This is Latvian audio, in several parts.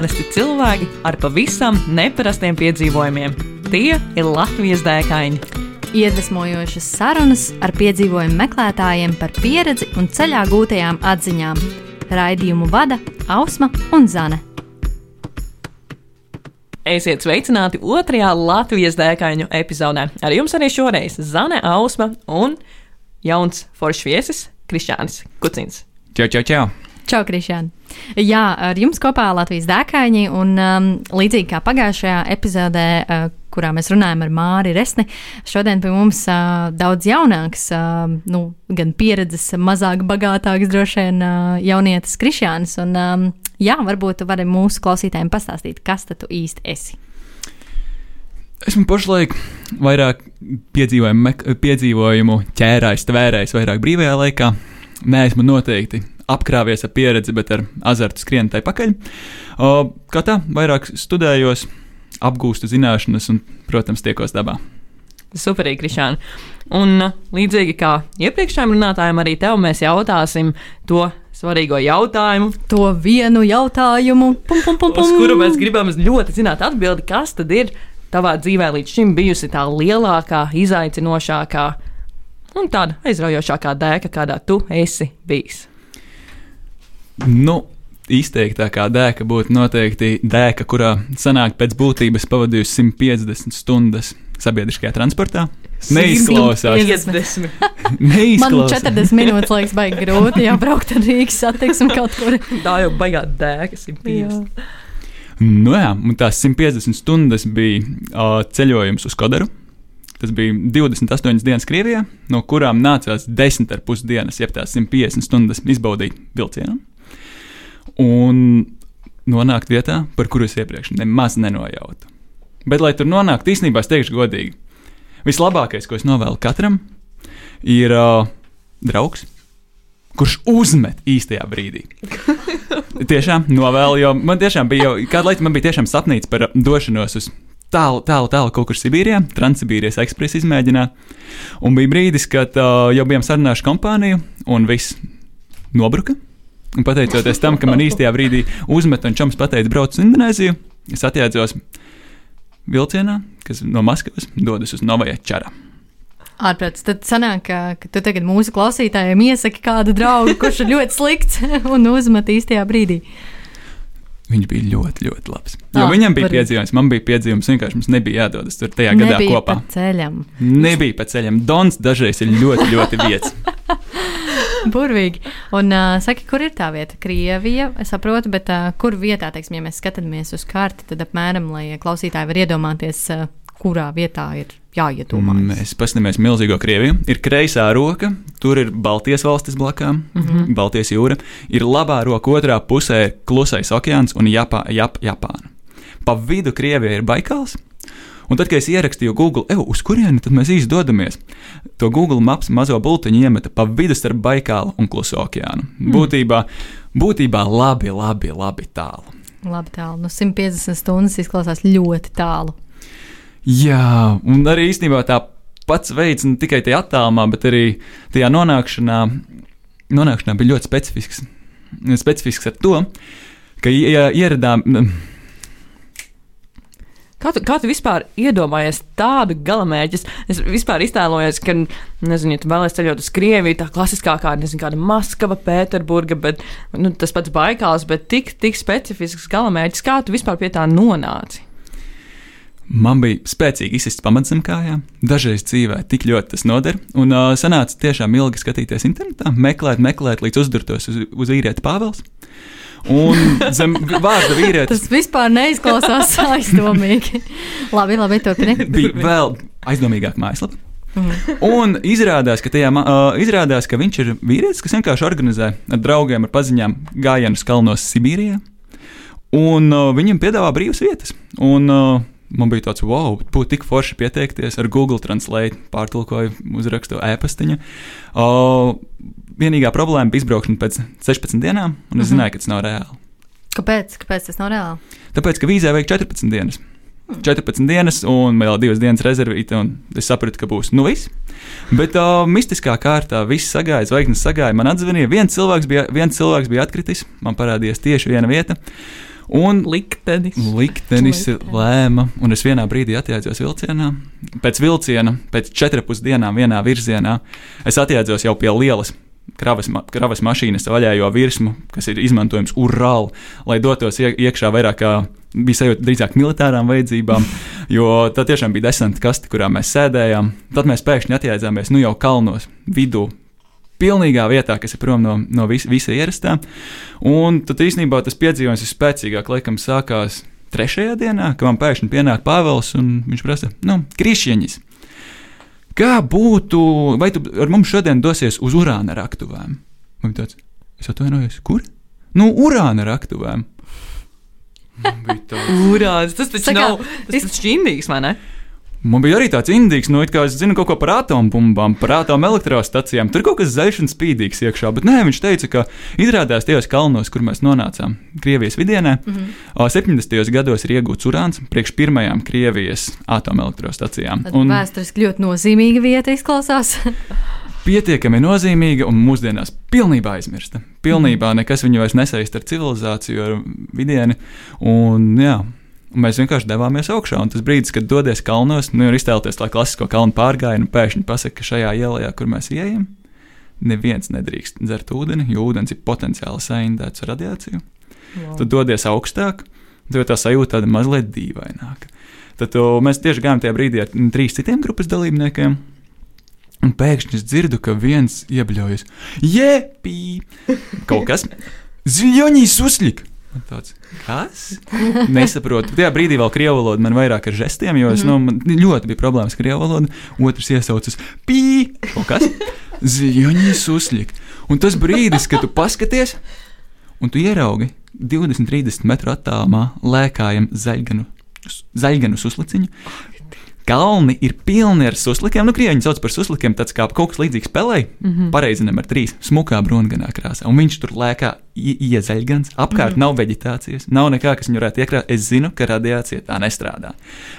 parasti cilvēki ar pavisam neparastiem piedzīvojumiem. Tie ir Latvijas dēkaini. Iedvesmojošas sarunas ar piedzīvojumu meklētājiem par pieredzi un ceļā gūtajām atziņām. Raidījumu vada Ausma un Zane. Esiet sveicināti otrajā Latvijas dēkaņu epizodē. Ar jums arī šoreiz Zane Ausma un jauns foršs viesis Krišānis Kucins. Čau, čau, čau! Čau, Krišāna! Jā, ar jums kopā Latvijas dēkaini, un um, līdzīgi kā pagājušajā epizodē, uh, kurā mēs runājam ar Māri Resni, šodien pie mums uh, daudz jaunāks, uh, nu, gan pieredzes, mazāk bagātāks, droši vien uh, jaunietis Krišāns. Un, um, jā, varbūt tu vari mūsu klausītājiem pastāstīt, kas tu īsti esi. Esmu pašlaik vairāk piedzīvojumu, piedzīvojumu ķērājs, tvērējs, vairāk brīvajā laikā. Nē, esmu noteikti apkrāpies ar pieredzi, bet ar azartu skrienu tai pakaļ. O, kā tā, vairāk studējos, apgūstu zināšanas un, protams, tiekos dabā. Superīgi, Krišāna. Un līdzīgi kā iepriekšējiem runātājiem, arī tev mēs jautāsim to svarīgo jautājumu. To vienu jautājumu, pum, pum, pum, pum. uz kuru mēs gribam ļoti zināt atbildi, kas tad ir tavā dzīvē līdz šim bijusi tā lielākā, izaicinošākā un tāda aizraujošākā dēka, kādā tu esi bijis. Nu, izteiktākā dēka būtu noteikti dēka, kurā sanāk pēc būtības pavadījusi 150 stundas sabiedriskajā transportā. Neizklausās. 50. Neizklausās. Man 40 minūtes liekas, baigi grūti jābraukt ar Rīgas satiksmi kaut kur. Tā jau baigā dēka 150. Nu jā, un tās 150 stundas bija uh, ceļojums uz Kodaru. Tas bija 28 dienas Krievijā, no kurām nācās 10,5 dienas, jeb tās 150 stundas izbaudīt vilcienu un nonākt vietā, par kuru es iepriekš nemaz nenojautu. Bet, lai tur nonāktu, īstenībā es teikšu godīgi, vislabākais, ko es novēlu katram, ir uh, draugs, kurš uzmet īstajā brīdī. tiešām novēlu, jo man tiešām bija, jau, kādu laiku man bija tiešām sapnīts par došanos uz tālu, tālu, tālu kaut kur Sibīrijā, Transsibīrijas ekspresa izmēģināt. Un bija brīdis, kad uh, jau bijām sarunājuši kompāniju, un viss nobruka. Un pateicoties tam, ka man īstajā brīdī uzmet un čoms pateica, brauc uz Indonēziju, es atjēdzos vilcienā, kas no Maskavas dodas uz Novaja Čara. Ārprāts, tad sanāk, ka, ka tu tagad mūsu klausītājiem iesaki kādu draugu, kurš ir ļoti slikts un uzmet īstajā brīdī. Viņš bija ļoti, ļoti labs. Jo ah, viņam bija var... piedzīvojums, man bija piedzīvojums. Vienkārši mums nebija jādodas tur tajā nebija gadā kopā. Pa ceļam. Nebija pa ceļam. Dons dažreiz ir ļoti, ļoti vietas. Burvīgi. Un uh, saki, kur ir tā vieta? Krievija, es saprotu, bet uh, kur vietā, teiksim, ja mēs skatāmies uz karti, tad apmēram, lai klausītāji var iedomāties, uh, kurā vietā ir jāiedomājas. Mēs paskatāmies milzīgo Krieviju. Ir kreisā roka, tur ir Baltijas valstis blakām, mm -hmm. Baltijas jūra. Ir labā roka otrā pusē klusais okeāns un Japā, Jap, Japāna. Pa vidu Krievijai ir Baikals. Un tad, kad es ierakstīju Google, evo, uz kurieni tad mēs īsti dodamies, to Google maps mazo bultiņu iemeta pa vidu starp Baikālu un Kluso okeānu. Mm. Būtībā, būtībā labi, labi, labi tālu. Labi tālu. Nu, 150 stundas izklausās ļoti tālu. Jā, un arī īstenībā tā pats veids ne tikai tajā attālumā, bet arī tajā nonākšanā, nonākšanā bija ļoti specifisks. Specifisks ar to, ka ieradām. Kā tu, kā tu vispār iedomājies tādu galamērķi? Es vispār iztēlojos, ka, nezinu, ja tu vēlēsies ceļot uz Krieviju, tā klasiskākā, nezinu, kāda Maskava, Pēterburga, bet nu, tas pats Baikāls, bet tik, tik specifisks galamērķis. Kā tu vispār pie tā nonāci? Man bija spēcīgi izsists pamats zem kājām. Dažreiz dzīvē tik ļoti tas noder. Un uh, sanāca tiešām ilgi skatīties internetā, meklēt, meklēt, līdz uzdurtos uz, uz īrieti Pāvils. Un zem vārda vīrietis. Tas vispār neizklausās aizdomīgi. labi, labi, turpiniet. Bija vēl aizdomīgāk mājaslapa. Mm. Un izrādās ka, tajā, uh, izrādās, ka viņš ir vīrietis, kas vienkārši organizē ar draugiem, ar paziņām gājienus kalnos Sibīrijā. Un uh, viņam piedāvā brīvas vietas. Un, uh, Man bija tāds, wow, būtu tik forši pieteikties ar Google Translate, pārtulkoju, uzrakstu e-pastiņu. Uh, vienīgā problēma bija izbraukšana pēc 16 dienām, un es mm -hmm. zināju, ka tas nav reāli. Kāpēc? Kāpēc tas nav reāli? Tāpēc, ka vīzē vajag 14 dienas. 14 hmm. dienas, un vēl divas dienas rezervīta, un es sapratu, ka būs nu viss. Bet uh, mistiskā kārtā viss sagāja, zvaigznes sagāja. Man atzvanīja, viens cilvēks bija, viens cilvēks bija atkritis, man parādījās tieši viena vieta. Un Liktenis. liktenis lēma, un es vienā brīdī atjēdzos vilcienā. Pēc vilciena, pēc četrām pusdienām vienā virzienā, es atjēdzos jau pie lielas kravas, ma kravas mašīnas vaļējo virsmu, kas ir izmantojams urāli, lai dotos ie iekšā vairāk bija sajūta drīzāk militārām vajadzībām, jo tā tiešām bija desanta kaste, kurā mēs sēdējām. Tad mēs pēkšņi atjēdzāmies nu jau kalnos vidū. Pilnīgā vietā, kas ir prom no, no vis, visa ierastā. Un tad īstenībā tas piedzīvojums vispēcīgāk, laikam, sākās trešajā dienā, kad man pēkšņi pienāk Pāvils un viņš prasa, nu, krišņiņas. Kā būtu, vai tu ar mums šodien dosies uz urāna raktuvēm? Man tāds, es atvainojos, kur? Nu, urāna raktuvēm. Urāns, tas taču Sakā, nav. Tas taču indīgs, vai ne? Man bija arī tāds indīgs, nu, kā es zinu kaut ko par atombumbām, par atomelektrostacijām. Tur kaut kas zaļš un spīdīgs iekšā, bet nē, viņš teica, ka izrādās tajos kalnos, kur mēs nonācām, Krievijas vidienē, mm -hmm. 70. gados ir iegūts urāns priekš pirmajām Krievijas atomelektrostacijām. Tad vēsturiski ļoti nozīmīga vieta izklausās. pietiekami nozīmīga un mūsdienās pilnībā aizmirsta. Pilnībā nekas viņu vairs nesaist ar civilizāciju, ar vidieni. Un, jā, un mēs vienkārši devāmies augšā. Un tas brīdis, kad dodies kalnos, nu, ir iztēloties tā klasisko kalnu pārgājienu, un pēkšņi pasakā, ka šajā ielā, kur mēs ejam, neviens nedrīkst dzert ūdeni, jo ūdens ir potenciāli saindēts ar radiāciju. Wow. Tad dodies augstāk, tad tā sajūta tāda mazliet dīvaināka. Tad to, mēs tieši gājām tajā brīdī ar trīs citiem grupas dalībniekiem. Un pēkšņi es dzirdu, ka viens iebļaujas. Jēpī! Kaut kas. Ziļoņīs uzlik! Tāds, kas? Nesaprotu. Tajā brīdī vēl krievu valoda man vairāk ar žestiem, jo es, nu, man ļoti bija problēmas ar krievu valodu. Otrs iesaucas pī! Kaut kas. Ziļoņīs uzlik! Un tas brīdis, kad tu paskaties, un tu ieraugi 20, 30 metru attālumā lēkājam zaļganu, zaļganu susliciņu. Kalni ir pilni ar suslikiem. Nu, krieviņš sauc par suslikiem, tāds kā kaut kas līdzīgs spēlei. Mm -hmm. Pareizi numur trīs, smukā brūnganā krāsā. Un viņš tur lēkā iezaļgans, apkārt mm -hmm. nav veģetācijas, nav nekā, kas viņu varētu iekrāt. Es zinu, ka radiācija tā nestrādā.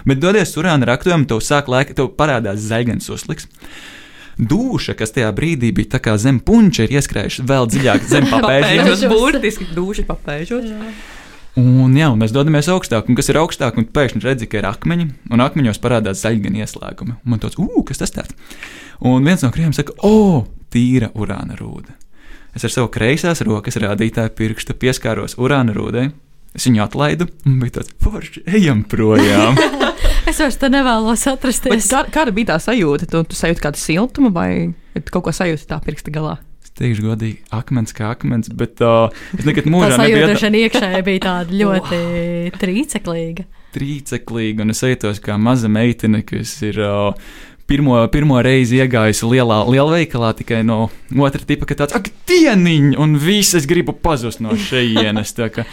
Bet dodies urāna raktuvēm, tev sāk lēkt, tev parādās zaļgans susliks. Dūša, kas tajā brīdī bija zem punča, ir ieskrējuši vēl dziļāk zem. Papēžos, burtiski duši papēžos. Un, jā, un mēs dodamies augstāk, un kas ir augstāk, un pēkšņi redzi, ka ir akmeņi, un akmeņos parādās zaļgani ieslēgumi. Un man tāds, ugh, kas tas tāds? Un viens no krieviem saka, o, tīra urāna rūda. Es ar savu kreisās rokas rādītāju pirkstu pieskāros urāna rūdei. Es viņu atlaidu, un bija tāds forši, ejam projām. es vairs te nevēlos Bet atrasties. kā, kāda bija tā sajūta? Tu, tu sajūti kādu siltumu vai kaut ko sajūti tā pirksta galā? Teikšu, godīgi, akmens kā akmens, bet uh, es nekad Tā mūžā nebiju sajūta atdā- šeit iekšēji bija tāda ļoti trīceklīga. trīceklīga, un es jūtos kā maza meitene, kas ir. Uh, Pirmo, pirmo reizi iegājusi lielā lielveikalā tikai no otra tipa, ka tāds - ak, dieniņ, un viss es gribu pazust no šejienes. tā kā,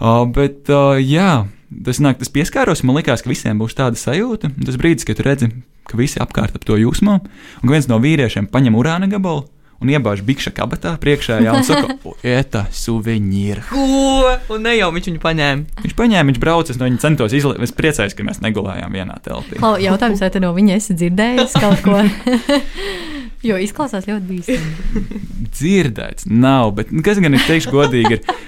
Uh, bet, uh, jā, tas nāk, tas pieskāros. Man liekas, ka visiem būs tāda sajūta. Tas brīdis, kad redzi, ka visi apkārt ap to jūsmo, un ka viens no vīriešiem paņem urāna gabalu un iebāž bikša kabatā priekšā, jā, un saka, eta suvenīra. Ko? Un ne jau viņš viņu paņēma. Viņš paņēma, viņš brauca, es no viņa centos izlaikt. Es priecājos, ka mēs negulējām vienā telpā. Klau, jautājums, vai tu no viņa esi dzirdējis kaut ko? jo izklausās ļoti bīstami. Dzirdēts, nav, bet nu, kas gan es teikšu godīgi. Ir,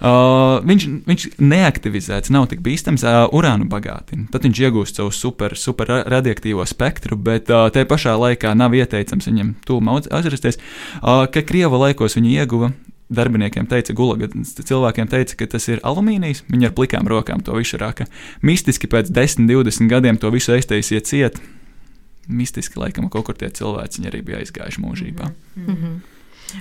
Uh, viņš, viņš neaktivizēts, nav tik bīstams, uh, urānu bagātina. Tad viņš iegūst savu super, super ra- radioaktīvo spektru, bet uh, tajā pašā laikā nav ieteicams viņam tūmā atrasties. Uh, ka Krieva laikos viņi ieguva. Darbiniekiem teica, gulaga cilvēkiem teica, ka tas ir alumīnijs. Viņi ar plikām rokām to visu raka. Mistiski pēc 10, 20 gadiem to visu aiztaisiet ciet. Mistiski, laikam, kaut kur tie cilvēki arī bija aizgājuši mūžībā. Mm -hmm.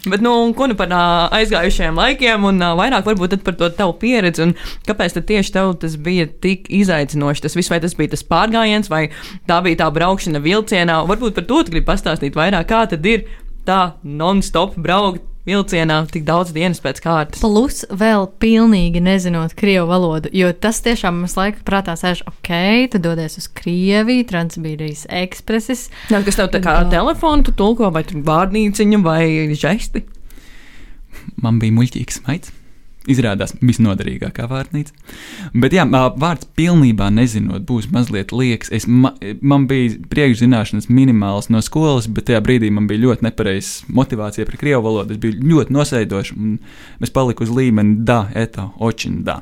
Bet, nu, ko nu par ā, aizgājušajiem laikiem, un ā, vairāk varbūt par to tavu pieredzi, un kāpēc tieši tev tas bija tik izaicinoši? Tas viss, vai tas bija tas pārgājiens, vai tā bija tā braukšana vilcienā? Varbūt par to tu gribi pastāstīt vairāk, kā tad ir tā non-stop braukt vilcienā tik daudz dienas pēc kārtas. Plus vēl pilnīgi nezinot krievu valodu, jo tas tiešām mums laika prātā sēž, ok, tu dodies uz Krieviju, Transbīrijas ekspreses. Jā, kas tev tā kā Jā. telefonu tu tulko, vai tur vārnīciņu, vai žesti? Man bija muļķīgs maigs. Izrādās visnoderīgākā vārnīca. Bet, jā, vārds pilnībā nezinot, būs mazliet liekas. Es, ma, man bija priekšzināšanas minimāls no skolas, bet tajā brīdī man bija ļoti nepareizs motivācija par krievu valodu. Es biju ļoti nosaidošs, un es paliku uz līmeni da, eto, očin, da.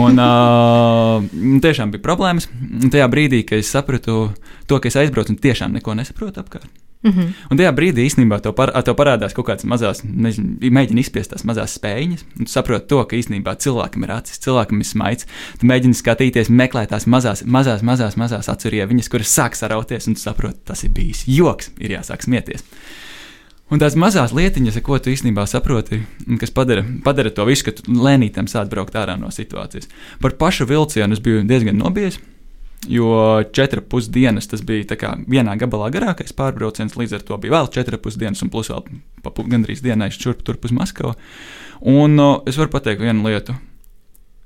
Un uh, tiešām bija problēmas. Un tajā brīdī, kad es sapratu to, ka es aizbraucu un tiešām neko nesaprotu apkārt. Mm -hmm. Un tajā brīdī īstenībā tev, par, tev parādās kaut kādas mazas, mēģina izspiest tās mazas spēļas, un tu saproti to, ka īstenībā cilvēkam ir acis, cilvēkam ir smaids. Tu mēģini skatīties, meklēt tās mazās, mazās, mazās, mazās acerieviņas, kuras sāk sarauties, un tu saproti, tas ir bijis joks, ir jāsāk smieties. Un tās mazās lietiņas, ko tu īstenībā saproti, kas padara, padara to visu, ka tu lēnītam sāc braukt ārā no situācijas. Par pašu vilcienu es biju diezgan nobijies. Jo četras pusdienas tas bija vienā gabalā garākais pārbrauciens, līdz ar to bija vēl četras pusdienas, un plus vēl pa gandrīz dienai šurp turp uz Maskavu. Un uh, es varu pateikt vienu lietu.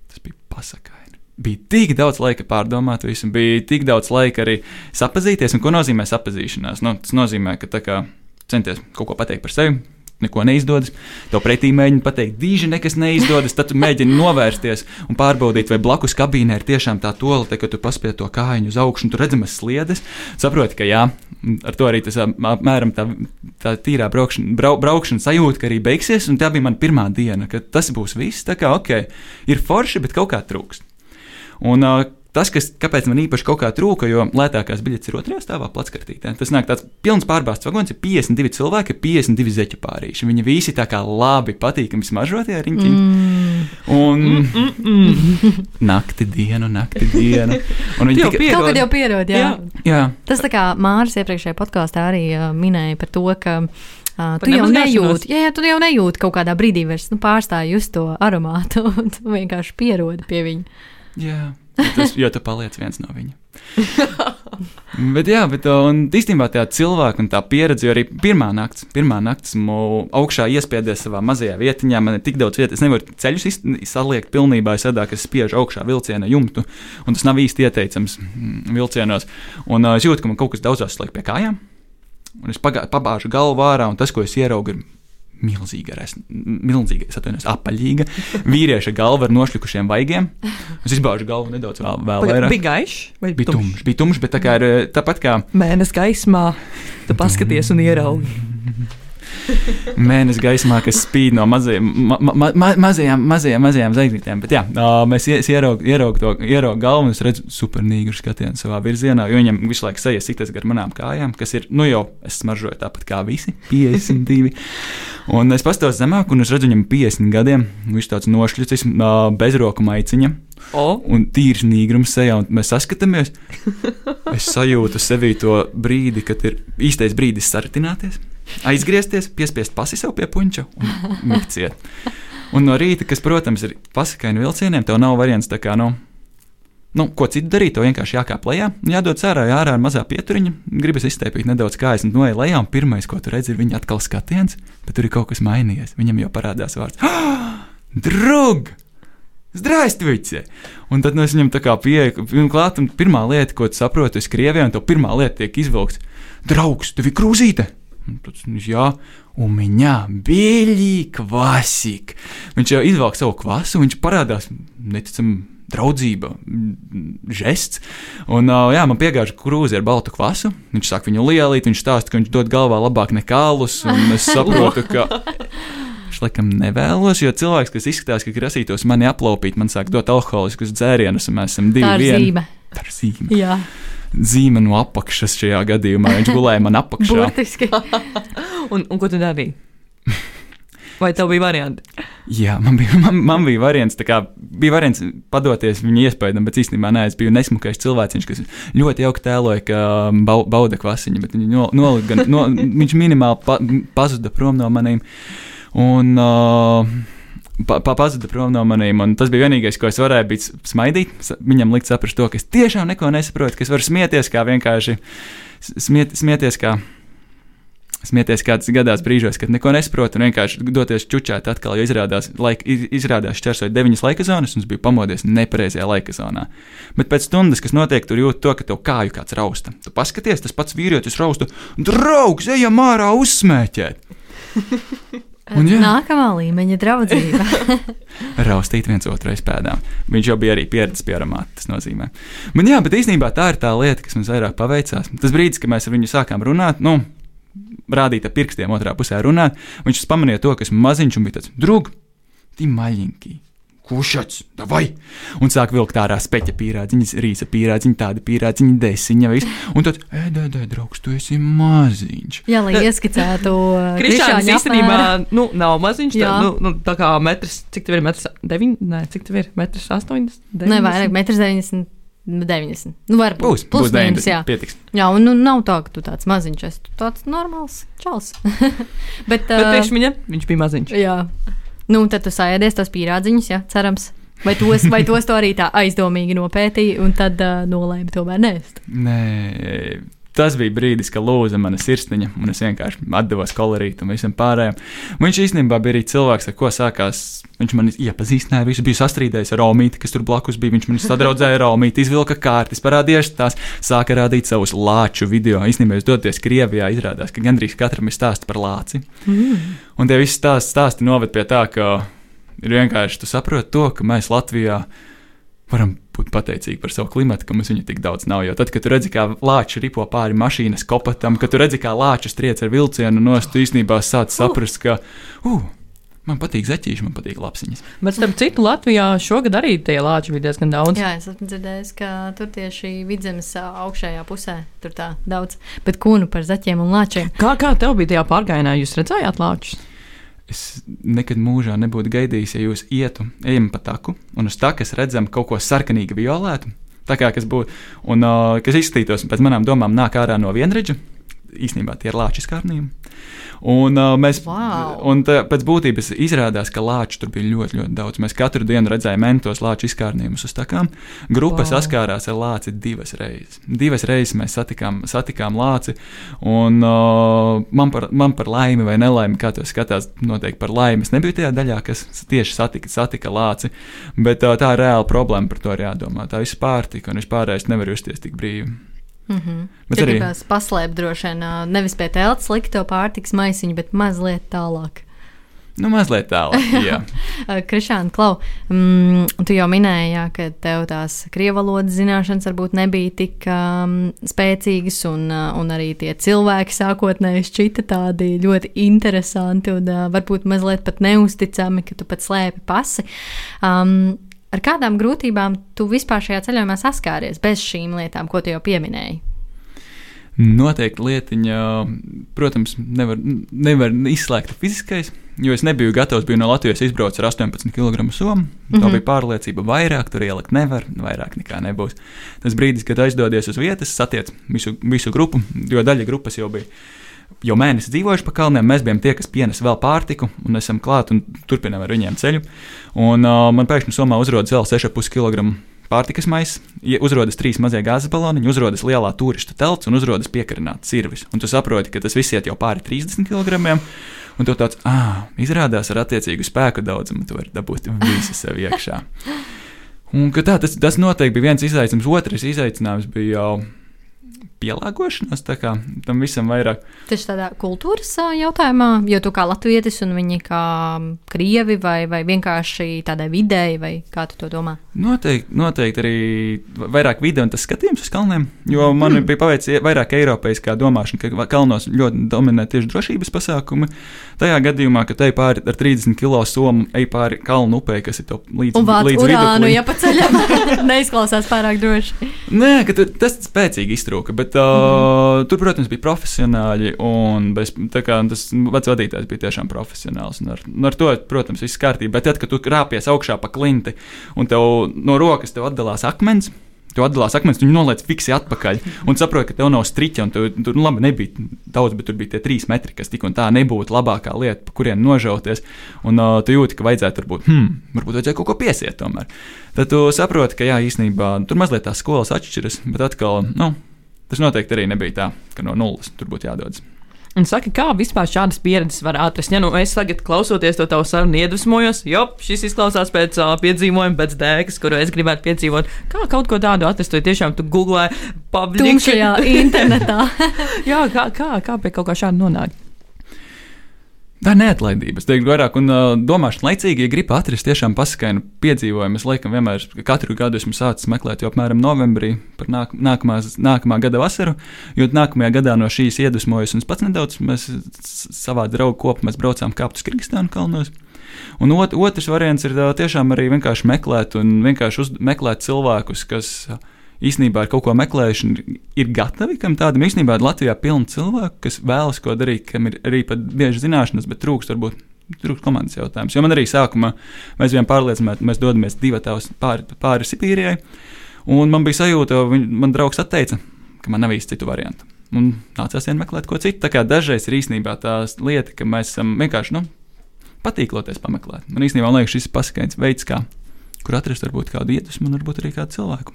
Tas bija pasakaini. Bija tik daudz laika pārdomāt, visu, bija tik daudz laika arī sapazīties. Un ko nozīmē sapazīšanās? Nu, tas nozīmē, ka kā, centies kaut ko pateikt par sevi, neko neizdodas. Tev pretī mēģina pateikt, dīži nekas neizdodas, tad tu mēģini novērsties un pārbaudīt, vai blakus kabīnē ir tiešām tā tolete, ka tu paspēj to kājiņu uz augšu un tu redzamas sliedes. Saproti, ka jā, ar to arī tas apmēram tā, tā tīrā braukšana, brau, braukšana sajūta, ka arī beigsies, un tā bija mana pirmā diena, ka tas būs viss. Tā kā ok, ir forši, bet kaut kā trūkst. Un, uh, Tas, kas, kāpēc man īpaši kaut kā trūka, jo lētākās biļetes ir otrajā stāvā, platskartītē. Tas nāk tāds pilns pārbāzts vagons, ir 52 cilvēki, 52 zeķu pārīši. Viņi visi tā kā labi, patīkami smaržotie riņķi. Mm. Un mm, mm, mm. nakti dienu, nakti dienu. Un viņi tikai kaut kad jau pierod, jā. jā. jā. Tas tā kā Māris iepriekšējā podkāstā arī uh, minēja par to, ka. Uh, tu jau nejūti, jā, jā, tu jau nejūti kaut kādā brīdī vairs nu, pārstāji just to aromātu, un tu vienkārši pierodi pie viņa. Jā. Tas, jo tu paliec viens no viņiem. bet, jā, bet īstenībā tā cilvēka un tā pieredze, jo arī pirmā nakts, pirmā nakts augšā iespiedies savā mazajā vietiņā, man ir tik daudz vietas, es nevaru ceļus saliekt pilnībā, es sedāju, ka es spiežu augšā vilciena jumtu, un tas nav īsti ieteicams mm, vilcienos. Un uh, es jūtu, ka man kaut kas daudzās slēg pie kājām, un es pagā, pabāžu galvu ārā, un tas, ko es ieraugu, ir milzīga, milzīga, es atvainojos, apaļīga vīrieša galva ar nošļukušiem vaigiem. Es izbaužu galvu nedaudz vēl, vēl vairāk. Bija gaišs vai bija tumšs? Bija tumšs, bet tā kā ir tāpat kā mēnesis gaismā, tu paskaties un ieraugi. Mēnesis gaismā, kas spīd no mazajiem, ma, ma, ma, mazajām, mazajām, mazajām zvaigznītēm. Bet jā, mēs ieraugām ieraug to ieraugu galvu un es redzu supernīgu skatienu savā virzienā, jo viņam visu laiku sejas sitas gar manām kājām, kas ir, nu jau es smaržoju tāpat kā visi, 52. un es pastos zemāk un es redzu viņam 50 gadiem, viņš tāds nošļucis, bezroku maiciņa. O. Un tīrs nīgrums sejā, un mēs saskatāmies. Es sajūtu sevī to brīdi, kad ir īstais brīdis sartināties aizgriezties, piespiest pasi sev pie puņķa un mikciet. Un no rīta, kas, protams, ir pasakaini vilcieniem, tev nav variants tā kā, nu, nu ko citu darīt, tev vienkārši jākāp lejā, jādod ārā, ārā ar mazā pieturiņa, gribas izsteipīt nedaudz kājas un noej lejā, un pirmais, ko tu redzi, ir viņa atkal skatiens, bet tur ir kaut kas mainījies. Viņam jau parādās vārds ah, - drug! Zdraistivice! Un tad nu, es viņam tā kā pieeju, klāt, un pirmā lieta, ko tu saproti, ir Krievijā, un tev pirmā lieta tiek izvilkta - draugs, tev ir krūzīte! Jā, un viņa bija kvasika. Viņš jau izvelk savu kvasu, viņš parādās neticami draudzība, žests. Un, jā, man piegāja krūze ar baltu kvasu. Viņš saka, viņu lielīt, viņš stāsta, ka viņš dod galvā labāk nekā alus. Un es saprotu, ka viņš laikam nevēlos, jo cilvēks, kas izskatās, ka grasītos mani aplaupīt, man sāk dot alkoholiskus dzērienus, un mēs esam divi vieni. Tā ir zīme. Jā zīme no apakšas šajā gadījumā. Viņš gulēja man apakšā. un, un ko tu darīji? Vai tev bija varianti? Jā, man bija, man, man bija variants. Kā, bija variants padoties viņa iespējām, bet īstenībā nē, es biju nesmukais cilvēks, kas ļoti jauki tēloja, ka um, bauda kvasiņu, bet no, no, no, viņš minimāli pa, pazuda prom no maniem. Un, uh, pa, pa, pazuda prom no maniem. Tas bija vienīgais, ko es varēju būt smaidīt. Viņam likt saprast to, ka es tiešām neko nesaprotu, ka es varu smieties kā vienkārši smiet, smieties. Kā, Smieties kādas gadās brīžos, kad neko nesaprotu, un vienkārši doties čučēt atkal, jo izrādās, laika, izrādās šķērsot deviņas laika zonas, un es biju pamodies nepareizajā laika zonā. Bet pēc stundas, kas notiek, tur jūt to, ka tev kāju kāds rausta. Tu paskaties, tas pats vīrietis rausta, draugs, ejam ārā uzsmēķēt! Un jā. Nākamā līmeņa draudzība. raustīt viens otru aiz pēdām. Viņš jau bija arī pieredzējis pie aromāta. Tas nozīmē. Man, jā, bet īstenībā tā ir tā lieta, kas mums vairāk paveicās. Tas brīdis, kad mēs ar viņu sākām runāt, nu, rādīt ar pirkstiem otrā pusē runāt, viņš pamanīja to, kas maziņš un bija tāds drūgs, tī maļiņķī. Kušats, vai? Un sāk vilkt ārā speķa pīrādziņas, rīsa pīrādziņa, tāda pīrādziņa, desiņa, viss. Un tad, ēdē, ēdē, draugs, tu esi maziņš. Jā, lai ieskicētu Krišāns īstenībā nu, nav maziņš. Tā, nu, nu, tā kā metrs, cik tev ir metrs? Deviņi? Nē, cik tev ir metrs? Astoņdesmit? Ne, vairāk, 1,90 m. 90. Nu, varbūt Būs, plus būs mīnus, 90. jā. Pietiks. Jā, un nu, nav tā, ka tu tāds maziņš esi. Tu tāds normāls čels. Bet, Bet uh, priekš viņa, viņš bija maziņš. jā. Nu, tad tu sēdies tos pīrādziņus, jā, cerams. Vai tos, vai tos tu arī tā aizdomīgi nopētīji, un tad uh, nolēmi tomēr nēst? Nē, tas bija brīdis, kad lūza mana sirsniņa, un es vienkārši atdevos kolorītam un visam pārējiem. Viņš īstenībā bija arī cilvēks, ar ko sākās. Viņš man iepazīstināja, visu bija sastrīdējis ar Romīti, kas tur blakus bija. Viņš man sadraudzēja ar Romīti, izvilka kārtas, parādījās tās, sāka rādīt savus lāču video. Īstenībā, doties Krievijā, izrādās, ka gandrīz katram ir stāsts par lāci. Mm. Un tie visi stāsti, stāsti noved pie tā, ka ir vienkārši tu saproti to, ka mēs Latvijā varam būt pateicīgi par savu klimatu, ka mums viņa tik daudz nav. Jo tad, kad tu redzi, kā lāči ripo pāri mašīnas kopatam, kad tu redzi, kā lāčus triec ar vilcienu, no tu īstenībā sāc saprast, ka, uh, man patīk zeķīši, man patīk lapsiņas. Bet starp citu, Latvijā šogad arī tie lāči bija diezgan daudz. Jā, es esmu dzirdējis, ka tur tieši vidzemes augšējā pusē tur tā daudz. Bet ko nu par zaķiem un lāčiem? Kā, kā tev bija tajā pārgājienā? Jūs redzējāt lāčus? Es nekad mūžā nebūtu gaidījis, ja jūs ietu, ejam pa taku, un uz takas redzam kaut ko sarkanīgi violētu. Tā kā kas būtu, un uh, kas izskatītos pēc manām domām, nāk ārā no vienredža. Īsnībā tie ir lāči skārnījumi. Un, uh, mēs, Vau! un tā, pēc būtības izrādās, ka lāču tur bija ļoti, ļoti daudz. Mēs katru dienu redzējām mentos lāču izkārnījumus uz takām. Grupa wow. saskārās ar lāci divas reizes. Divas reizes mēs satikām, satikām lāci, un uh, man, par, man par laimi vai nelaimi, kā to skatās, noteikti par laimi. Es nebiju tajā daļā, kas tieši satika, satika lāci, bet uh, tā ir reāla problēma, par to ir jādomā. Tā viss pārtika un vispārējais nevar justies tik brīvi. Mm -hmm. Bet Tur arī- gribās paslēpt droši vien nevis pie telts slikto pārtiks maisiņu, bet mazliet tālāk. Nu, mazliet tālāk. Krišāna Klau, mm, tu jau minēji, jā, ka tev tās krievu valodas zināšanas varbūt nebija tik um, spēcīgas, un, un arī tie cilvēki sākotnēji šķita tādi ļoti interesanti un uh, varbūt mazliet pat neusticami, ka tu pat slēpi pasi. Um, ar kādām grūtībām tu vispār šajā ceļojumā saskāries bez šīm lietām, ko tu jau pieminēji? Noteikti lietiņa, protams, nevar, nevar izslēgt fiziskais, jo es nebiju gatavs. Biju no Latvijas izbraucis ar 18 kg somu. Tā Mhm. bija pārliecība, vairāk tur ielikt nevar, vairāk nekā nebūs. Tas brīdis, kad aizdodies uz vietas, satiec visu, visu grupu, jo daļa grupas jau bija. Jau mēnesi dzīvojuši pa kalniem, mēs bijām tie, kas pienes vēl pārtiku, un esam klāt un turpinām ar viņiem ceļu. Un, uh, man pēkšņi somā uzrādās vēl 6,5 kg pārtikas maisa, uzrādās trīs mazie gāzes baloniņi, uzrādās lielā turistu telts un uzrādās piekarināts cirvis. Un tu saproti, ka tas viss iet jau pāri 30 kg. Un tu tāds, ah, izrādās ar attiecīgu spēku daudzumu, tu vari dabūt visu sev iekšā. Un tā, tas, tas noteikti bija viens izaicinājums. Otrs izaicinājums bija jau pielāgošanās kā tam visam vairāk. Ir tādā kultūras jautājumā, jo tu kā latvietis un viņi kā krievi vai, vai vienkārši tādai videi, vai kā tu to domā? Noteikti, noteikti arī vairāk video un tas skatījums uz kalniem. Jo man mm. bija paveicis vairāk eiropeiskā domāšana, ka kalnos ļoti dominē tieši drošības pasākumi. Tajā gadījumā, kad ej pāri ar 30 kg somu, ej pāri kalnu upē, kas ir to līdz līdz urānu, viduklim. ja pa ceļam neizklausās pārāk droši. Nē, ka tas spēcīgi iztrūka, bet uh, mm. tur, protams, bija profesionāļi, un bez, kā, tas vecs vadītājs bija tiešām profesionāls. un Ar, ar to, protams, viss kārtībā. Bet tad, kad tu krāpies augšā pa klinti un tev no rokas tev atdalās akmens. Tu atdalās akmens, tu viņu noliec fiksi atpakaļ. Un saproti, ka tev nav striķa, un tu, tur nu, labi nebija daudz, bet tur bija tie trīs metri, kas tik un tā nebūtu labākā lieta, pa kuriem nožauties. Un uh, tu jūti, ka vajadzētu, varbūt, hmm, varbūt vajadzēja kaut ko piesiet tomēr. Tad tu saproti, ka jā, īstenībā tur mazliet tās skolas atšķiras, bet atkal, nu, tas noteikti arī nebija tā, ka no nulles tur būtu jādodas. Un saka, kā vispār šādas pieredzes var atrast? Ja nu es tagad klausoties to tavu sarunu, iedvesmojos, jo šis izklausās pēc uh, piedzīvojuma, pēc dēkas, kuru es gribētu piedzīvot. Kā kaut ko tādu atrast, vai tiešām tu googlē pavadīju Tumšajā internetā. Jā, kā, kā, kā pie kaut kā šāda nonākt? Tā ir neatlaidība. Es teiktu, vairāk un uh, domāšana laicīgi, ja gribu atrast tiešām pasakainu piedzīvojumu. Es laikam vienmēr, katru gadu esmu sācis meklēt jau apmēram novembrī par nāk, nākamās, nākamā gada vasaru, jo nākamajā gadā no šīs iedvesmojas un pats nedaudz, mēs savā draugu kopā braucām kāpt uz Kirgistānu kalnos. Un ot, otrs variants ir uh, tiešām arī vienkārši meklēt un vienkārši uz, meklēt cilvēkus, kas uh, īstenībā ar kaut ko meklējuši, ir gatavi, kam tādam īstenībā ir Latvijā pilni cilvēki, kas vēlas ko darīt, kam ir arī pat bieži zināšanas, bet trūkst varbūt. Trūkst komandas jautājums. Jo man arī sākumā mēs bijām pārliecināti, ka mēs dodamies divi tādi pāri, pāri Sibīrijai. Un man bija sajūta, ka man draugs teica, ka man nav īsti citu variantu. Un nācās vien meklēt ko citu. Dažreiz ir īstenībā tā lieta, ka mēs esam vienkārši nu, patīkloties pameklēt. Man īstenībā liekas, šis ir pasakains veids, kā kur atrast varbūt kādu iedvesmu un varbūt arī kādu cilvēku.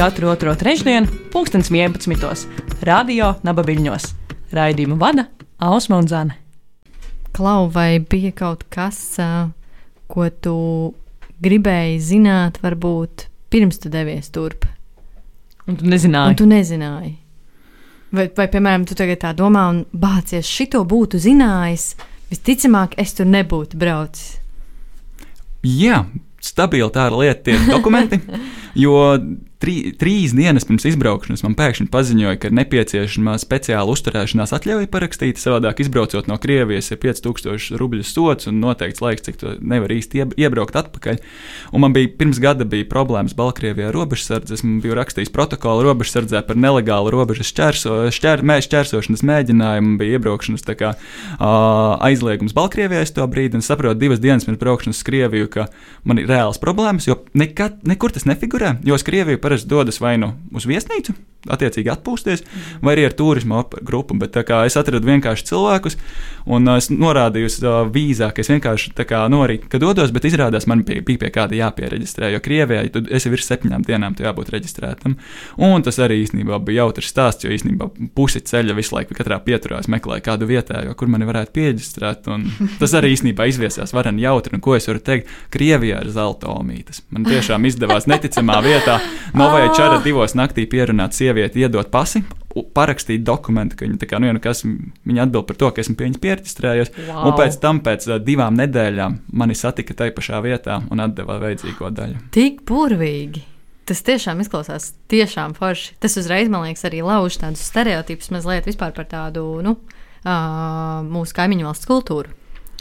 Katru otro trešdienu, pulkstens 11. Radio Nabaviļņos. Raidījumu vada Ausma un Zane. Klau, vai bija kaut kas, ko tu gribēji zināt, varbūt pirms tu devies turp, Un tu nezināji, un tu nezināji? Vai, vai, piemēram, tu tagad tā domā, un bācies, šito būtu zinājis, visticamāk, es tur nebūtu braucis. Jā, stabili tā ir lieta, tie dokumenti. Jo trī, trīs dienas pirms izbraukšanas man pēkšņi paziņoja, ka ir nepieciešama speciāla uzturēšanās atļauja parakstīt. Savādāk, izbraucot no Krievijas, ir 5000 rubļu sots un noteikts laiks, cik tu nevar īsti ieb- iebraukt atpakaļ. Un man bija pirms gada bija problēmas Baltkrievijā robežsardzes. Es biju rakstījis protokolu robežsardzē par nelegālu robežas šķērso, šķēr, mē, šķērsošanas mēģinājumu. Bija iebraukšanas kā, uh, aizliegums Baltkrievijā to brīdi, un saprotu divas dienas pirms braukšanas uz Krieviju, ka man ir reāls problēmas, jo nekad, nekur tas nefigurē. Jo uz Krieviju parasti dodas vai nu uz viesnīcu, attiecīgi atpūsties, vai arī ar turismu grupu. Bet es atradu vienkārši cilvēkus, un uh, es norādīju uz uh, vīzā, ka es vienkārši tā kā nu, arī, kad dodos, bet izrādās man bija, bija pie kāda jāpiereģistrē. Jo Krievijā, ja tu esi virs septiņām dienām, tu jābūt reģistrētam. Un tas arī īstenībā bija jautrs stāsts, jo īstenībā pusi ceļa visu laiku katrā pieturā meklēju kādu vietējo, kur mani varētu piereģistrēt. Tas arī īstenībā izviesās varen jautri. Un ko es varu teikt? Krievijā ir zelta omītes. Man tiešām izdevās neticamā vietā Novajā čara divos naktī pierunāt sievieti, iedot pasi, parakstīt dokumentu, ka viņa, kā, nu, ja nu kas, viņa atbild par to, ka esmu pie viņas pieregistrējies. Wow. Un pēc tam, pēc uh, divām nedēļām, mani satika tajā pašā vietā un atdeva vajadzīgo daļu. Tik burvīgi! Tas tiešām izklausās tiešām forši. Tas uzreiz, man liekas, arī lauž tādus stereotipus mazliet par tādu, nu, ā, mūsu kaimiņu valsts kultūru.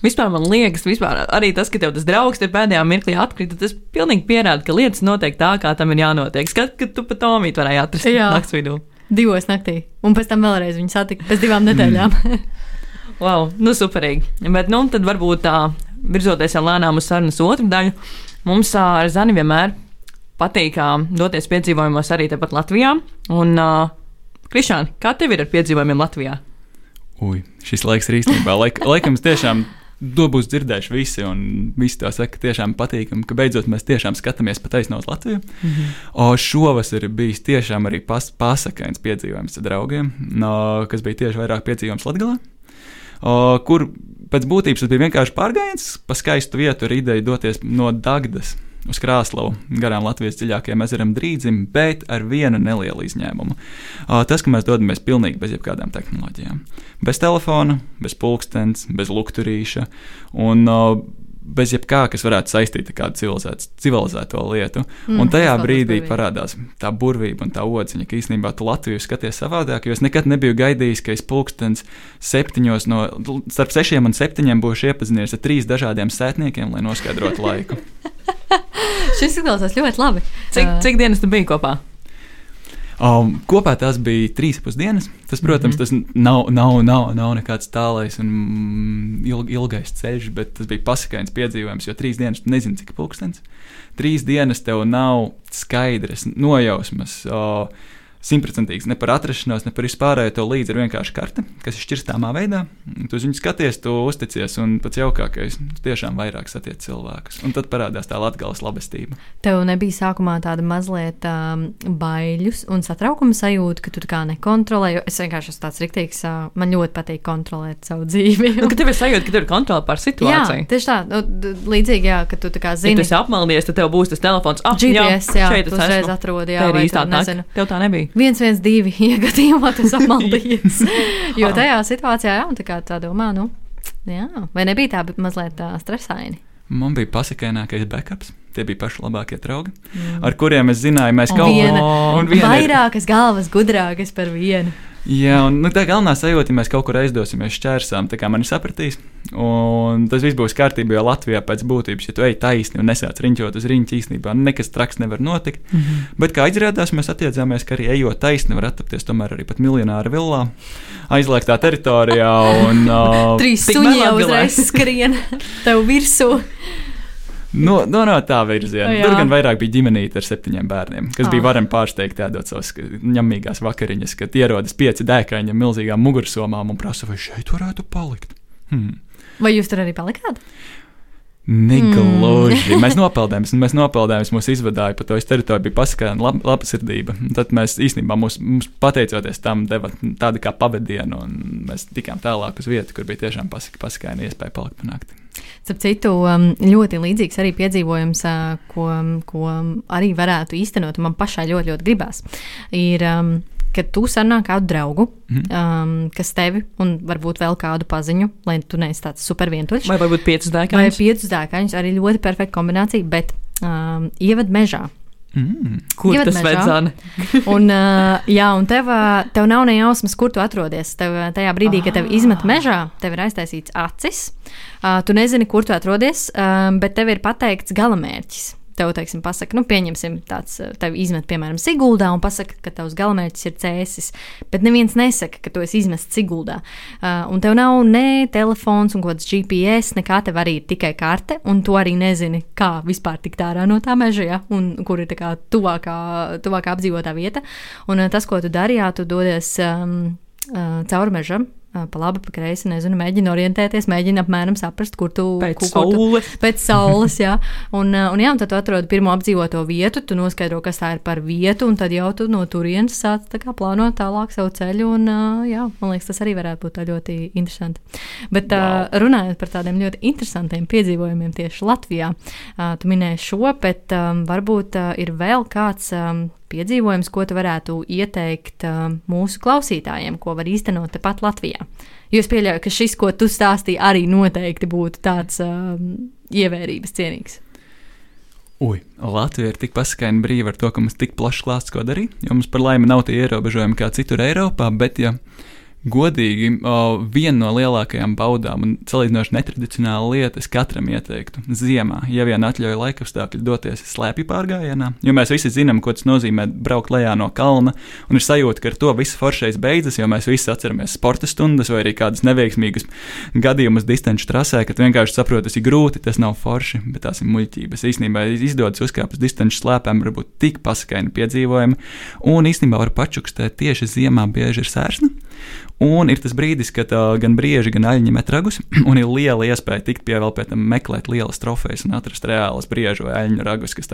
Vispār man liekas, vispār arī tas, ka tev tas draugs ir pēdējā mirklī atkrita, tas pilnīgi pierāda, ka lietas notiek tā, kā tam ir jānotiek. Skat, ka tu pat Tomītu varēji atrast Jā. naktas vidū. Divos naktī, un pēc tam vēlreiz viņu satika pēc divām nedēļām. Wow, nu superīgi. Bet, nu, tad varbūt tā, virzoties jau lēnām uz sarunas otru daļu, mums ar Zani vienmēr patīk doties piedzīvojumos arī tepat Latvijā. Un, uh, Krišāni, kā tev ir ar piedzīvojumiem Latvijā? Ui, šis laiks ir īstenībā, laik, laikam, tiešām. To būs dzirdējuši visi, un visi to saka, tiešām patīkami, ka beidzot mēs tiešām skatāmies pa taisno uz Latviju. Mm. -hmm. O, šovasar ir bijis tiešām arī pas, pasakains piedzīvojums ar draugiem, no, kas bija tieši vairāk piedzīvojums Latvijā. Kur pēc būtības tas bija vienkārši pārgājiens pa skaistu vietu ar ideju doties no Dagdas uz Krāslavu, garām Latvijas dziļākajam ezeram drīzim, bet ar vienu nelielu izņēmumu. Tas, ka mēs dodamies pilnīgi bez jebkādām tehnoloģijām. Bez telefona, bez pulkstenes, bez lukturīša un bez jebkā, kas varētu saistīt ar kādu civilizēt- civilizēto lietu. Mm, un tajā brīdī parādās tā burvība un tā odziņa, ka īstenībā tu Latviju skaties savādāk, jo es nekad nebiju gaidījis, ka es pulkstens septiņos no, starp sešiem un septiņiem būšu iepazinies ar trīs dažādiem sētniekiem, lai noskaidrotu laiku. Šis izklausās ļoti labi. Cik, Ā, cik dienas tu biji kopā? Um, kopā tās bija trīs pusdienas. Tas, protams, mm -hmm. tas nav, nav, nav, nav nekāds tālais un mm, ilg, ilgais ceļš, bet tas bija pasakains piedzīvojums, jo trīs dienas tu nezini, cik pulkstenis. Trīs dienas tev nav skaidras nojausmas. O, simtprocentīgs ne par atrašanos, ne par vispārējo to līdzi. Ir vienkārši karte, kas ir šķirstāmā veidā. Tu uz viņu skaties, tu uzticies, un pats jaukākais, tiešām vairāk satiec cilvēkus. Un tad parādās tā latgāles labestība. Tev nebija sākumā tāda mazliet um, baiļus un satraukuma sajūta, ka tu kā nekontrolē. jo Es vienkārši esmu tāds riktīgs, uh, man ļoti patīk kontrolēt savu dzīvi. Nu, ka tev ir sajūta, ka tev ir kontrole pār jā, situāciju. tieši tā, nu, līdzīgi, jā, ka tu tā kā Ja zini. tu esi apmaldies, tad tev būs tas telefons. Ah, GPS, jā, šeit tu es uzreiz atrodi, jā, Tā ir īstā tā. nezinu. Tev tā nebija. Viens, viens, divi, ja gadījumā tas apmaldījies. jo tajā situācijā, jā, un tā kā tā domā, nu, jā, vai nebija tā mazliet tā stresaini? Man bija pasakānākais backups. Tie bija paši labākie draugi, mm. ar kuriem es zināju, mēs kaut Viena. un viena ir- Vairākas galvas gudrākas par vienu. Jā, un nu, tā galvenā sajūta, ja mēs kaut kur aizdosimies šķērsām, tā kā man ir sapratīs. Un tas viss būs kārtībā, jo Latvijā pēc būtības, ja tu ej taisni un nesāc riņķot uz riņķa, īstenībā nekas traks nevar notikt. Mm -hmm. Bet kā izrādās, mēs attiecāmies, ka arī ejot taisni var attapties tomēr arī pat miljonāra villā, aizliegtā teritorijā. Un, uh, Trīs suņi jau uzreiz skrien tev virsū. No, no, no tā virziena. O, jā. Tur gan vairāk bija ģimenīte ar septiņiem bērniem, kas Ah. bija varami pārsteigti tādot savas ņemīgās vakariņas, kad ierodas pieci dēkaņi ar milzīgām mugursomām un prasa, vai šeit varētu palikt. Hmm. Vai jūs tur arī palikāt? Negluži. Mm. Mēs nopeldējām, mēs nopeldējām, mūs izvadīja pa to teritoriju, bija pasakāna lab, laba sirdība. Tad mēs īstenībā, mums, mums pateicoties tam, deva tādu kā pavadienu, un mēs tikām tālāk uz vietu, kur bija tiešām pasaka, pasakāna iespēja palikt pa nakti. Starp citu, um, ļoti līdzīgs arī piedzīvojums, uh, ko, ko arī varētu īstenot, un man pašai ļoti, ļoti gribās. Ir, um, kad tu sarunā kādu draugu, Mhm. um, kas tevi un varbūt vēl kādu paziņu, lai tu neesi tāds super vientuļš. Vai varbūt piecas Vai dēkaņas? piecus dēkaņus, arī ļoti perfekta kombinācija, bet um, ievad mežā. Mm. Kur Ievad tas vedzana? Un, uh, jā, un tev, uh, tev nav ne jausmas, kur tu atrodies. Tev, uh, tajā brīdī, kad tev izmet mežā, tev ir aiztaisīts acis. Uh, tu nezini, kur tu atrodies, um, bet tev ir pateikts galamērķis. Tev, teiksim, pasaka, nu, pieņemsim, tāds, uh, tev izmet, piemēram, Siguldā un pasaka, ka tavs galamērķis ir cēsis. Bet neviens nesaka, ka tu esi izmests Siguldā. Uh, un tev nav ne telefons un kāds GPS, nekā tev arī ir tikai karte, un tu arī nezini, kā vispār tikt ārā no tā meža, ja? un kur ir tā kā tuvākā, tuvākā apdzīvotā vieta. Un uh, tas, ko tu darījāt, tu dodies um, uh, cauri mežam. Uh, Pa labi, pa kreisi, nezinu, mēģina orientēties, mēģina apmēram saprast, kur tu Pēc kur, kur tu, saules. pēc saules, jā. Un, uh, un, jā, un tad tu atrodi pirmo apdzīvoto vietu, tu noskaidro, kas tā ir par vietu, un tad jau tu no turienes sāc tā kā plānot tālāk savu ceļu. Un, uh, jā, man liekas, tas arī varētu būt tā ļoti interesanti. Bet uh, runājot par tādiem ļoti interesantiem piedzīvojumiem tieši Latvijā, uh, tu minēji šo, bet um, varbūt uh, ir vēl kāds. Um, Piedzīvojums, ko tu varētu ieteikt uh, mūsu klausītājiem, ko var īstenot tepat Latvijā. Jo es pieļauju, ka šis, ko tu stāstīji, arī noteikti būtu tāds um, ievērības cienīgs. Ui, Latvija ir tik pasakaini brīva ar to, ka mums tik plašs klāsts, ko darīt. Jo mums par laimi nav tie ierobežojumi kā citur Eiropā, bet ja godīgi, o, viena no lielākajām baudām un salīdzinoši netradicionāla lieta, es katram ieteiktu ziemā, ja vien atļauj laikapstākļi, doties slēpju pārgājienā. Jo mēs visi zinām, ko tas nozīmē braukt lejā no kalna, un ir sajūta, ka ar to viss foršais beidzas, jo mēs visi atceramies sporta stundas vai arī kādas neveiksmīgas gadījumus distanču trasē, kad vienkārši saproti, tas ir grūti, tas nav forši, bet tās ir muļķības. Īsnībā izdodas uzkāpt uz distanču slēpēm, var būt tik pasakaini piedzīvojumi, un īstenībā var pačukstēt tieši ziemā bieži ir sērsna. Un ir tas brīdis, kad uh, gan brieži, gan aļņi met ragus, un ir liela iespēja tikt pie vēl pēc tam meklēt lielas trofejas un atrast reālas briežu vai aļņu ragus, kas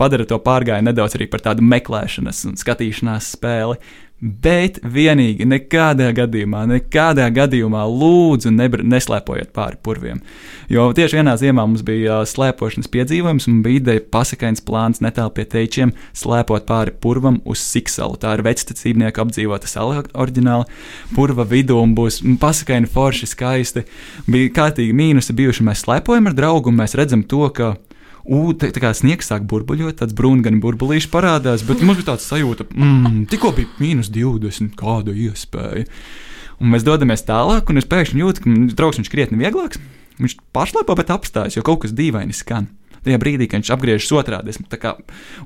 padara to pārgājienu nedaudz arī par tādu meklēšanas un skatīšanās spēli. Bet vienīgi nekādā gadījumā, nekādā gadījumā lūdzu neslēpojiet pāri purviem. Jo tieši vienā ziemā mums bija slēpošanas piedzīvojums, un bija ideja pasakains plāns netālu pie teičiem slēpot pāri purvam uz Siksalu. Tā ir vectecībnieku apdzīvota sala oriģināli. Purva vidū būs pasakaini forši, skaisti. Bija kārtīgi mīnusi bijuši. Mēs slēpojam ar draugu, un mēs redzam to, ka Ugh, tā, tā kā sniegs sāk burbuļot, tāds brūngani burbulīši parādās, bet mums bija tāds sajūta, mmm, tikko bija mīnus 20, kāda iespēja. Un mēs dodamies tālāk, un es pēkšņi jūtu, ka draugs ir krietni vieglāks. Viņš pašlaipā, bet apstājas, jo kaut kas dīvaini skan. Tajā brīdī, kad viņš apgriežas otrādi, tā kā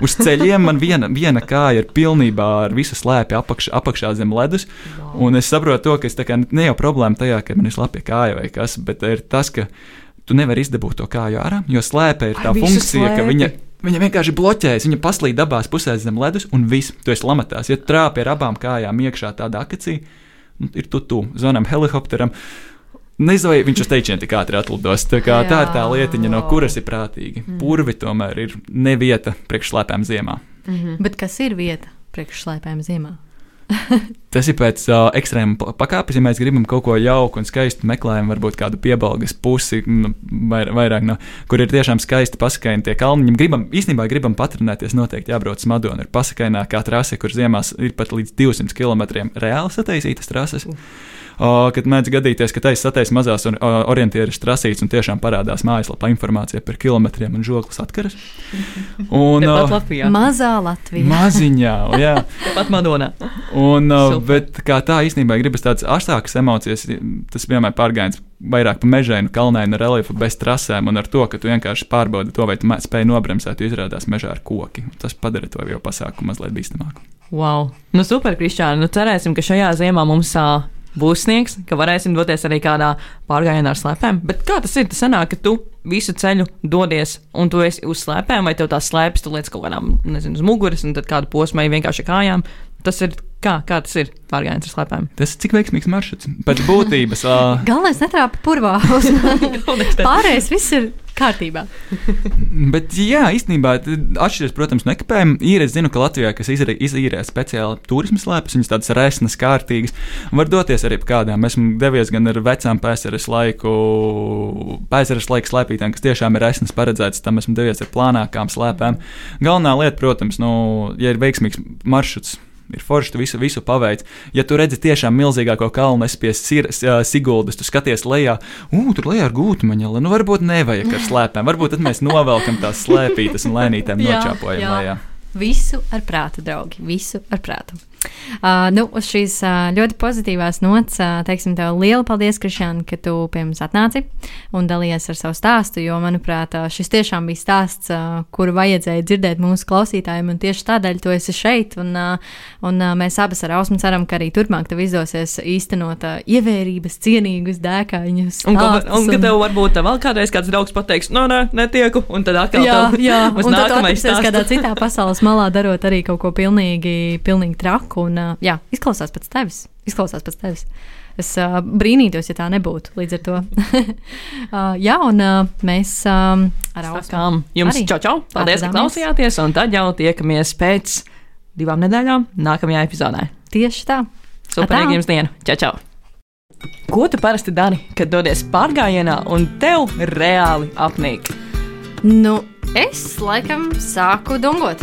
uz ceļiem, man viena, viena kāja ir pilnībā ar visu slēpi apakš, apakšā zem ledus. Un es saprotu, to, ka es kā ne jau problēma tajā, ka man ir slapja kāja vai kas, bet ir tas, ka tu nevari izdabūt to kāju ārā, jo slēpe ir tā visu funkcija, ka slēpi? viņa Viņa vienkārši bloķējas, viņa paslīd abās pusēs zem ledus, un viss, tu esi lamatās. Ja trāpi ar abām kājām iekšā tādā akacī, nu, ir tu, tu zvanām helikopteram. Nezinu, vai viņš uz teicienu tik ātri atlidos. Tā, kā, tā ir tā lietiņa, no kuras ir prātīgi. Mm. Purvi tomēr ir ne vieta priekšslēpēm ziemā. Mm -hmm. Bet kas ir vieta priekšslēpēm ziemā? Tas ir pēc uh, ekstrēma pakāpes. Ja mēs gribam kaut ko jauku un skaistu, meklējam varbūt kādu piebalgas pusi, nu, vair, vairāk no kur ir tiešām skaisti pasakaini tie kalniņi. Gribam, īstenībā gribam patrenēties, noteikti jābrauc uz Madonu. Ir pasakainākā trase, kur ziemās ir pat līdz 200 km reāli sataisītas trases. Uh kad mēdz gadīties, ka taisa sataisa mazās un orientieris trasītas un tiešām parādās mājaslapā informācija par kilometriem un žoklis atkaras. Un, Latvijā. Mazā Latvijā. Maziņā, jā. Pat Madonā. Un, bet kā tā īstenībā gribas tādas astākas emocijas, tas vienmēr pārgājums vairāk pa mežainu, kalnainu reliefu bez trasēm un ar to, ka tu vienkārši pārbaudi to, vai tu spēj nobremzēt, jo izrādās mežā ar koki. Tas padara to jau pasākumu mazliet bīstamāku. Wow! Nu, super, Kristiāna! Nu, cerēsim, ka šajā ziemā mums uh, būs sniegs, ka varēsim doties arī kādā pārgājienā ar slēpēm. Bet kā tas ir? Tas sanāk, ka tu visu ceļu dodies un tu esi uz slēpēm, vai tev tās slēpes, tu liec kaut kādām, nezinu, uz muguras, un tad kādu posmu vienkārši kājām. Tas ir kā, kā tas ir pārgājiens ar slēpēm. Tas ir cik veiksmīgs maršruts. Pēc būtības. uh... Galvenais netrāpa purvā. Pārējais viss ir kārtībā. Bet, jā, īstenībā atšķiras, protams, no ekipējuma. Ir, es zinu, ka Latvijā, kas izīrē speciāli turismu slēpes, viņas tādas resnas, kārtīgas, var doties arī kādām. Esmu devies gan ar vecām pēsaras laiku, pēsaras laika slēpītēm, kas tiešām ir resnas paredzētas, tam esmu devies ar plānākām slēpēm. Galvenā lieta, protams, nu, ja ir veiksmīgs maršruts ir forši, tu visu, visu paveic. Ja tu redzi tiešām milzīgāko kalnu, es pie Siguldas, tu skaties lejā, ugh, tur lejā gūtu maņeli. Nu, varbūt nevajag ar slēpēm, varbūt tad mēs novelkam tās slēpītas un lēnītēm nočāpojam lejā. Visu ar prātu, draugi, visu ar prātu. Uh, nu, uz šīs uh, ļoti pozitīvās nots, uh, teiksim, tev liela paldies, Krišāna, ka tu pie mums atnāci un dalījies ar savu stāstu. Jo, manuprāt, uh, šis tiešām bija stāsts, uh, kuru vajadzēja dzirdēt mūsu klausītājiem, un tieši tādēļ tu esi šeit. Un, uh, un uh, mēs abas ar Ausmu ceram, ka arī turpmāk tev izdosies īstenot uh, ievērības, cienīgus dēkāņus. Un, un, un ka tev varbūt vēl kādreiz kāds draugs pateiks, no, nē, netieku, un tad atkal jā, jā, un tad atrapsies kādā citā pasaules malā, darot arī kaut ko pilnīgi, pilnīgi traku smaku. Un, uh, jā, izklausās pēc tevis. Izklausās pēc tevis. Es uh, brīnītos, ja tā nebūtu. Līdz ar to. uh, jā, un uh, mēs um, ar Ausmu jums čau, čau. Paldies, ka klausījāties. Un tad jau tiekamies pēc divām nedēļām nākamajā epizodē. Tieši tā. Superīgi jums dienu. Čau, čau. Ko tu parasti dari, kad dodies pārgājienā un tev reāli apnīk? Nu, es laikam sāku dungot.